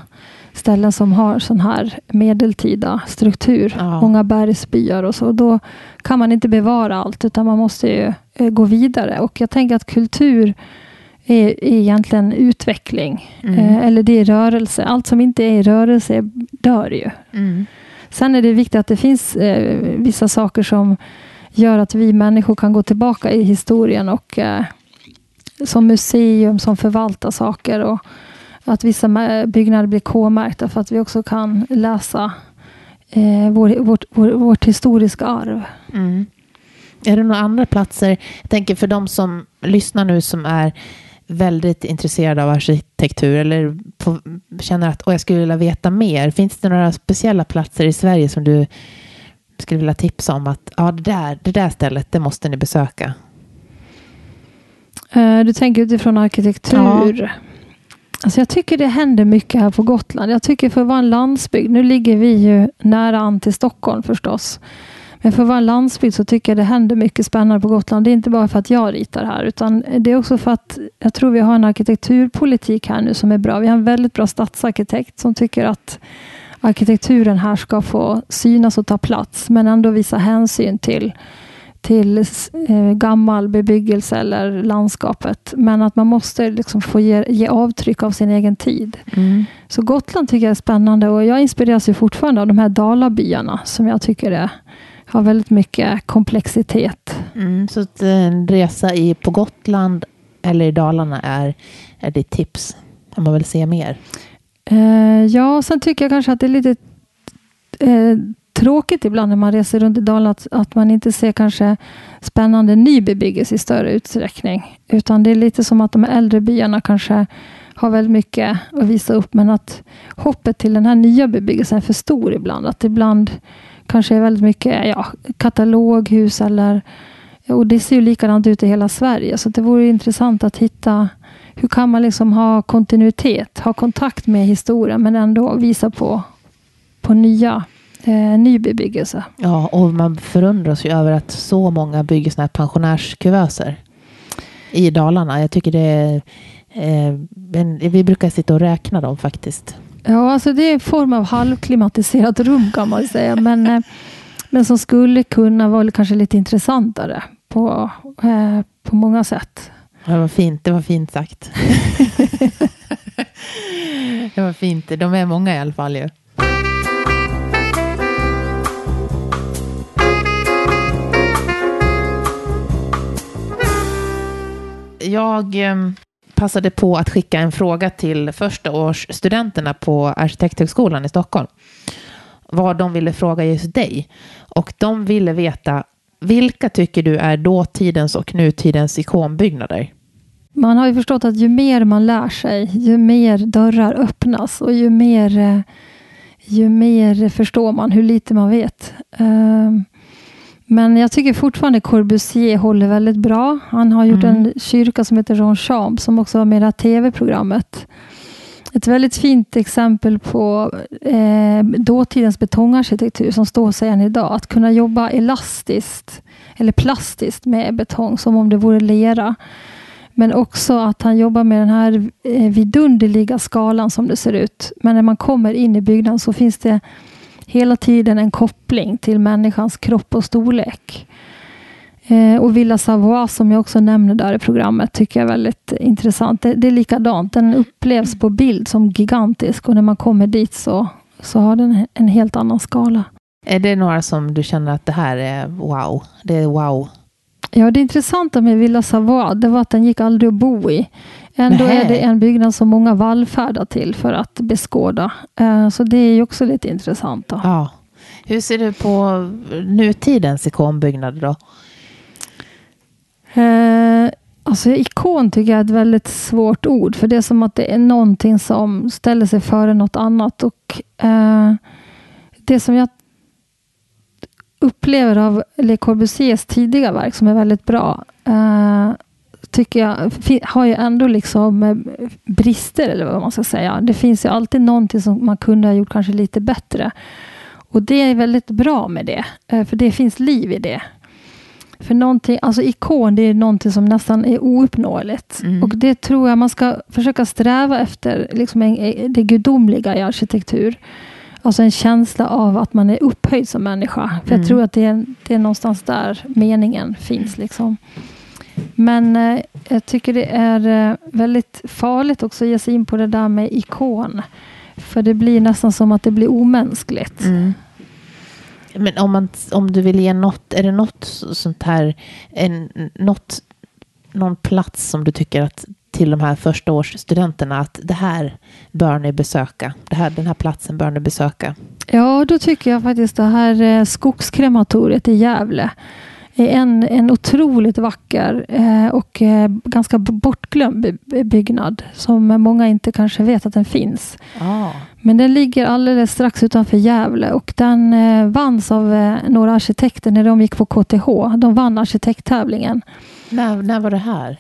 ställen som har sån här medeltida struktur. Ja. Många bergsbyar och så. Då kan man inte bevara allt utan man måste ju eh, gå vidare. Och jag tänker att kultur är, är egentligen utveckling. Mm. Eh, eller det är rörelse. Allt som inte är i rörelse dör ju. Mm. Sen är det viktigt att det finns eh, vissa saker som gör att vi människor kan gå tillbaka i historien och eh, som museum som förvaltar saker och att vissa byggnader blir K-märkta för att vi också kan läsa eh, vår, vårt, vår, vårt historiska arv. Mm. Är det några andra platser, jag tänker för de som lyssnar nu som är väldigt intresserad av arkitektur eller på, känner att jag skulle vilja veta mer. Finns det några speciella platser i Sverige som du skulle vilja tipsa om att ja, det, där, det där stället, det måste ni besöka? Uh, du tänker utifrån arkitektur? Ja. Alltså jag tycker det händer mycket här på Gotland. Jag tycker för att vara en landsbygd, nu ligger vi ju nära an till Stockholm förstås. Men för att vara en landsbygd så tycker jag det händer mycket spännande på Gotland. Det är inte bara för att jag ritar här, utan det är också för att jag tror vi har en arkitekturpolitik här nu som är bra. Vi har en väldigt bra stadsarkitekt som tycker att arkitekturen här ska få synas och ta plats, men ändå visa hänsyn till till eh, gammal bebyggelse eller landskapet. Men att man måste liksom få ge, ge avtryck av sin egen tid. Mm. Så Gotland tycker jag är spännande och jag inspireras ju fortfarande av de här dalabyarna som jag tycker är har väldigt mycket komplexitet. Mm, så att en resa i, på Gotland eller i Dalarna är, är ditt tips om man vill se mer? Uh, ja, sen tycker jag kanske att det är lite uh, tråkigt ibland när man reser runt i Dalarna att, att man inte ser kanske spännande ny bebyggelse i större utsträckning. Utan det är lite som att de äldre byarna kanske har väldigt mycket att visa upp men att hoppet till den här nya bebyggelsen är för stor ibland. Att ibland kanske är väldigt mycket ja, kataloghus eller och det ser ju likadant ut i hela Sverige. Så det vore intressant att hitta hur kan man liksom ha kontinuitet, ha kontakt med historien men ändå visa på, på nya eh, ny bebyggelse. Ja, och man förundras ju över att så många bygger sådana här pensionärskuvöser i Dalarna. Jag tycker det är eh, vi brukar sitta och räkna dem faktiskt. Ja, alltså det är en form av halvklimatiserat rum kan man säga. Men, eh, men som skulle kunna vara kanske lite intressantare på, eh, på många sätt. Det var fint, det var fint sagt. det var fint. De är många i alla fall ju. Jag ehm, passade på att skicka en fråga till förstaårsstudenterna på Arkitekthögskolan i Stockholm. vad de ville fråga just dig. Och de ville veta vilka tycker du är dåtidens och nutidens ikonbyggnader? Man har ju förstått att ju mer man lär sig, ju mer dörrar öppnas och ju mer, eh, ju mer förstår man hur lite man vet. Ehm, men jag tycker fortfarande Corbusier håller väldigt bra. Han har gjort mm. en kyrka som heter Jean Champ som också var med i det här tv-programmet. Ett väldigt fint exempel på eh, dåtidens betongarkitektur som står sig än idag. Att kunna jobba elastiskt eller plastiskt med betong som om det vore lera. Men också att han jobbar med den här eh, vidunderliga skalan som det ser ut. Men när man kommer in i byggnaden så finns det hela tiden en koppling till människans kropp och storlek. Eh, och Villa Savoie som jag också nämner där i programmet tycker jag är väldigt intressant. Det, det, är likadant, den upplevs på bild som gigantisk och när man kommer dit så, så har den en helt annan skala. Är det några som du känner att det här är wow? Det är wow Ja, det intressanta med Villa Savoie det var att den gick aldrig att bo i. Ändå Nähe. är det en byggnad som många vallfärdar till för att beskåda. Uh, så det är ju också lite intressant. Då. Ja. Hur ser du på nutidens ikonbyggnader då? Uh, alltså ikon tycker jag är ett väldigt svårt ord. För det är som att det är någonting som ställer sig före något annat. Och uh, Det som jag upplever av Le Corbusiers tidiga verk som är väldigt bra uh, tycker jag har ju ändå liksom eh, brister eller vad man ska säga. Det finns ju alltid någonting som man kunde ha gjort kanske lite bättre. Och det är väldigt bra med det, uh, för det finns liv i det. För någonting, alltså ikon, det är någonting som nästan är ouppnåeligt. Mm. Och det tror jag man ska försöka sträva efter, liksom en, det gudomliga i arkitektur. Alltså en känsla av att man är upphöjd som människa. För mm. jag tror att det är, det är någonstans där meningen finns. Liksom. Men eh, jag tycker det är eh, väldigt farligt också att ge sig in på det där med ikon. För det blir nästan som att det blir omänskligt. Mm. Men om, man, om du vill ge något, är det något sånt här, en, något, någon plats som du tycker att till de här första årsstudenterna att det här bör ni besöka. Det här, den här platsen bör ni besöka. Ja, då tycker jag faktiskt det här eh, skogskrematoriet i Gävle en, en otroligt vacker eh, och eh, ganska bortglömd byggnad som många inte kanske vet att den finns. Ah. Men den ligger alldeles strax utanför Gävle och den eh, vanns av eh, några arkitekter när de gick på KTH. De vann arkitekttävlingen. När, när var det här?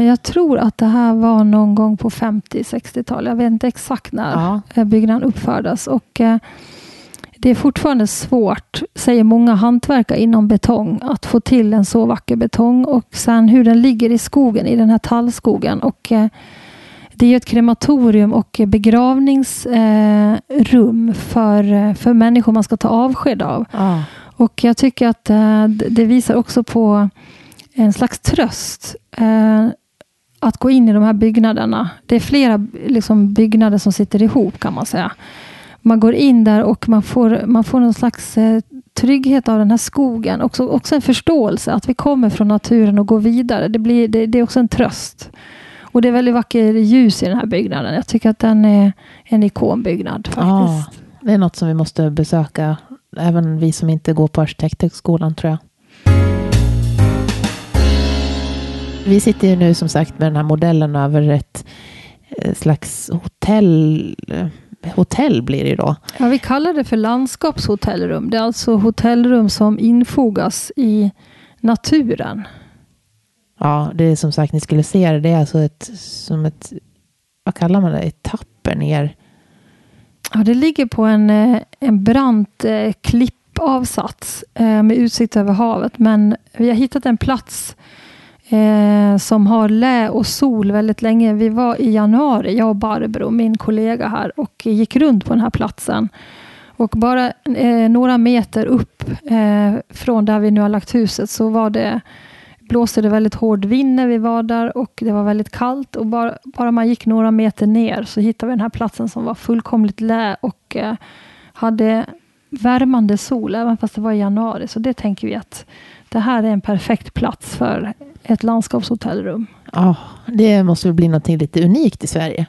Jag tror att det här var någon gång på 50-60-talet. Jag vet inte exakt när ja. byggnaden uppfördes. Och, det är fortfarande svårt, säger många hantverkare inom betong, att få till en så vacker betong. Och sen hur den ligger i skogen, i den här tallskogen. Och, uh, det är ett krematorium och begravningsrum för, för människor man ska ta avsked av. Ja. Och jag tycker att det visar också på en slags tröst eh, att gå in i de här byggnaderna. Det är flera liksom, byggnader som sitter ihop kan man säga. Man går in där och man får, man får någon slags eh, trygghet av den här skogen. Också, också en förståelse att vi kommer från naturen och går vidare. Det, blir, det, det är också en tröst. Och det är väldigt vackert ljus i den här byggnaden. Jag tycker att den är en ikonbyggnad. Faktiskt. Ja, det är något som vi måste besöka. Även vi som inte går på arkitekthögskolan tror jag. Vi sitter ju nu som sagt med den här modellen över ett eh, slags hotell. Eh, hotell blir det då. Ja, vi kallar det för landskapshotellrum. Det är alltså hotellrum som infogas i naturen. Ja, det är som sagt, ni skulle se det. Det är alltså ett, som ett, vad kallar man det, etapper ner. Ja, det ligger på en, eh, en brant klippavsats med utsikt över havet. Men vi har hittat en plats eh, som har lä och sol väldigt länge. Vi var i januari, jag och Barbro, min kollega här, och gick runt på den här platsen. Och bara eh, några meter upp eh, från där vi nu har lagt huset så var det, blåste det väldigt hård vind när vi var där och det var väldigt kallt. Och bara, bara man gick några meter ner så hittade vi den här platsen som var fullkomligt lä och eh, hade värmande sol, även fast det var i januari. Så det tänker vi att det här är en perfekt plats för ett landskapshotellrum. Ja, det måste väl bli något lite unikt i Sverige.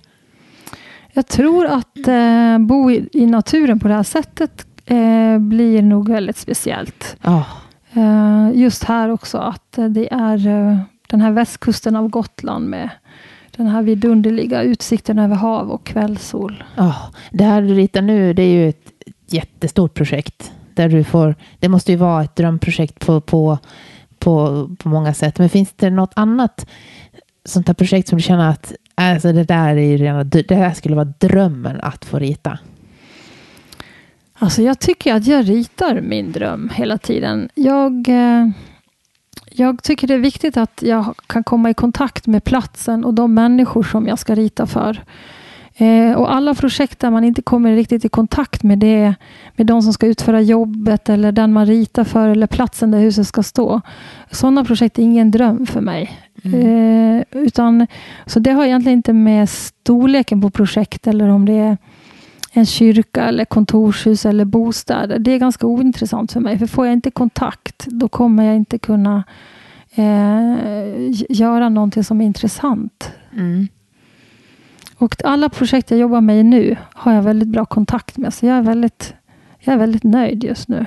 Jag tror att eh, bo i, i, naturen på det här sättet eh, blir nog väldigt speciellt. Ja. Eh, just här också att det är eh, den här västkusten av Gotland med den här vidunderliga utsikten över hav och kvällssol. Ja, det här du ritar nu, det är ju ett jättestort projekt. Där du får, det måste ju vara ett drömprojekt på, på, på, på många sätt. Men finns det något annat sånt här projekt som du känner att alltså det där är ju rena, det här skulle vara drömmen att få rita? Alltså jag tycker att jag ritar min dröm hela tiden. Jag, eh, jag tycker det är viktigt att jag kan komma i kontakt med platsen och de människor som jag ska rita för. Eh, och alla projekt där man inte kommer riktigt i kontakt med det, med de som ska utföra jobbet eller den man ritar för eller platsen där huset ska stå. Sådana projekt är ingen dröm för mig. Mm. Eh, utan, så det har egentligen inte med storleken på projekt eller om det är en kyrka eller kontorshus eller bostäder. Det är ganska ointressant för mig. För får jag inte kontakt, då kommer jag inte kunna eh, göra någonting som är intressant. Mm. Och alla projekt jag jobbar med nu har jag väldigt bra kontakt med. Så jag är väldigt, jag är väldigt nöjd just nu.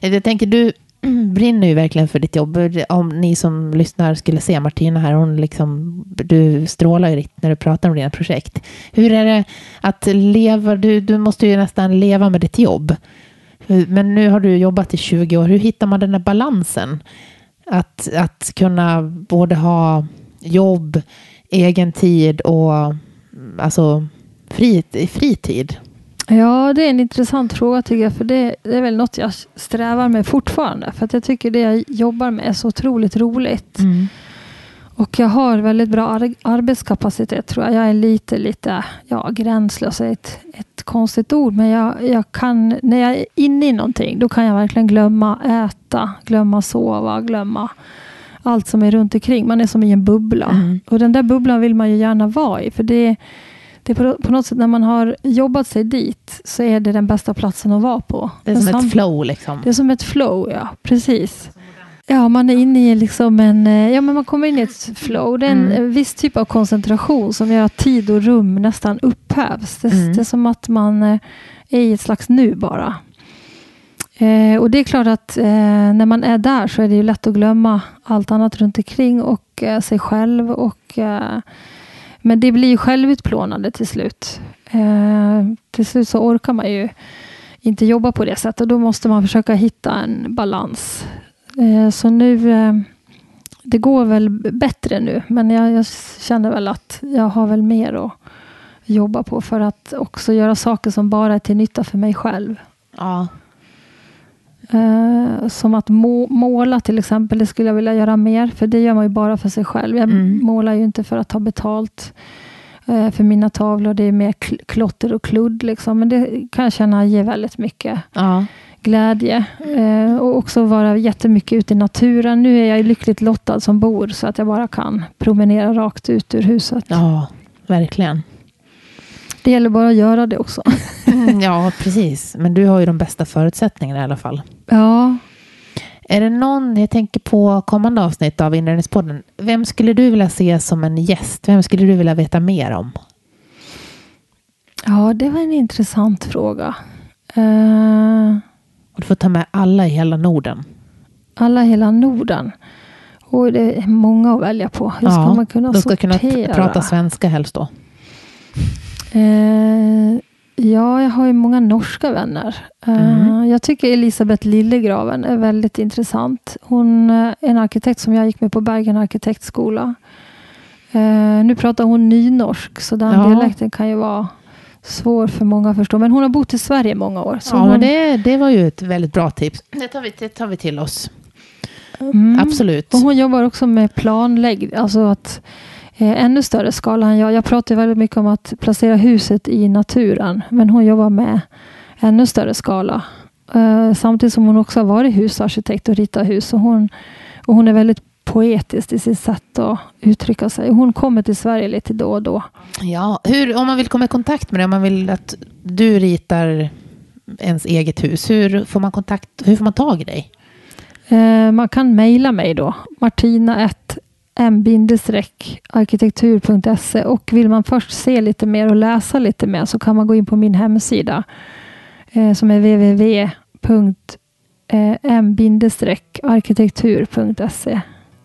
Eh, jag tänker, du brinner ju verkligen för ditt jobb. Om ni som lyssnar skulle se Martina här, hon liksom, du strålar ju när du pratar om dina projekt. Hur är det att leva, du, du måste ju nästan leva med ditt jobb. Men nu har du jobbat i 20 år. Hur hittar man den där balansen? Att, att kunna både ha jobb, egen tid och alltså frit, fritid? Ja, det är en intressant fråga tycker jag. För det, det, är väl något jag strävar med fortfarande. För att jag tycker det jag jobbar med är så otroligt roligt. Mm. Och jag har väldigt bra ar arbetskapacitet tror jag. Jag är lite, lite ja, gränslös är ett, ett konstigt ord. Men jag, jag kan, när jag är inne i någonting, då kan jag verkligen glömma äta, glömma sova, glömma allt som är runt omkring. Man är som i en bubbla. Mm. Och den där bubblan vill man ju gärna vara i. För det, det på, på, något sätt när man har jobbat sig dit så är det den bästa platsen att vara på. Det är som ett flow liksom. Det är som ett flow, ja. Precis. Ja, man är inne i liksom en... Eh, ja, men man kommer in i ett flow. Det är en mm. viss typ av koncentration som gör att tid och rum nästan upphävs. Det, mm. det är som att man eh, är i ett slags nu bara. Eh, och det är klart att eh, när man är där så är det ju lätt att glömma allt annat runt omkring och eh, sig själv. Och, eh, men det blir ju självutplånande till slut. Eh, till slut så orkar man ju inte jobba på det sättet. Och då måste man försöka hitta en balans. Eh, så nu eh, det går väl bättre nu, men jag, jag, känner väl att jag har väl mer att jobba på för att också göra saker som bara är till nytta för mig själv. Ja, Uh, som att må, måla till exempel, det skulle jag vilja göra mer. För det gör man ju bara för sig själv. Jag mm. målar ju inte för att ta betalt uh, för mina tavlor. Det är mer kl klotter och kludd. Liksom. Men det kan jag känna ger väldigt mycket ja. glädje. Uh, och också vara jättemycket ute i naturen. Nu är jag lyckligt lottad som bor så att jag bara kan promenera rakt ut ur huset. Ja, verkligen. Det gäller bara att göra det också. Mm, ja, precis. Men du har ju de bästa förutsättningarna i alla fall. Ja. Är det någon, jag tänker på kommande avsnitt av Inredningspodden. Vem skulle du vilja se som en gäst? Vem skulle du vilja veta mer om? Ja, det var en intressant fråga. Uh... du får ta med alla i hela Norden. Alla i hela Norden. Och det är många att välja på. Hur ska ja, man kunna de ska sortera? kunna prata svenska helst då. Uh, Ja, jag har ju många norska vänner. Eh, mm. Jag tycker Elisabeth Lillegraven är väldigt intressant. Hon är en arkitekt som jag gick med på Bergen arkitektskola. Eh, nu pratar hon nynorsk, så den ja. dialekten kan ju vara svår för många att förstå. Men hon har bott i Sverige många år. ja, hon... det, det var ju ett väldigt bra tips. Det tar vi, det tar vi till oss. Mm. Absolut. Och hon jobbar också med planläggning. Alltså att eh, ännu större skala än jag. Jag pratar väldigt mycket om att placera huset i naturen. Men hon jobbar med ännu större skala. Eh, samtidigt som hon också har varit husarkitekt och ritat hus. Och hon, och hon är väldigt poetisk i sitt sätt att uttrycka sig. Hon kommer till Sverige lite då och då. Ja, hur, om man vill komma i kontakt med dig, om man vill att du ritar ens eget hus, hur får man kontakt, hur får man tag i dig? Eh, man kan mejla mig då, martina m-arkitektur.se och vill man först se lite mer och läsa lite mer så kan man gå in på min hemsida eh, som är www.m-arkitektur.se.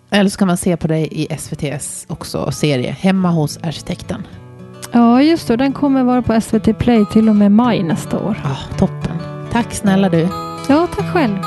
Eller så kan man se på dig i SVTs också serie Hemma hos arkitekten. Ja, just det. Den kommer vara på SVT Play till och med maj nästa år. Ja, toppen. Tack snälla du. Ja, tack själv.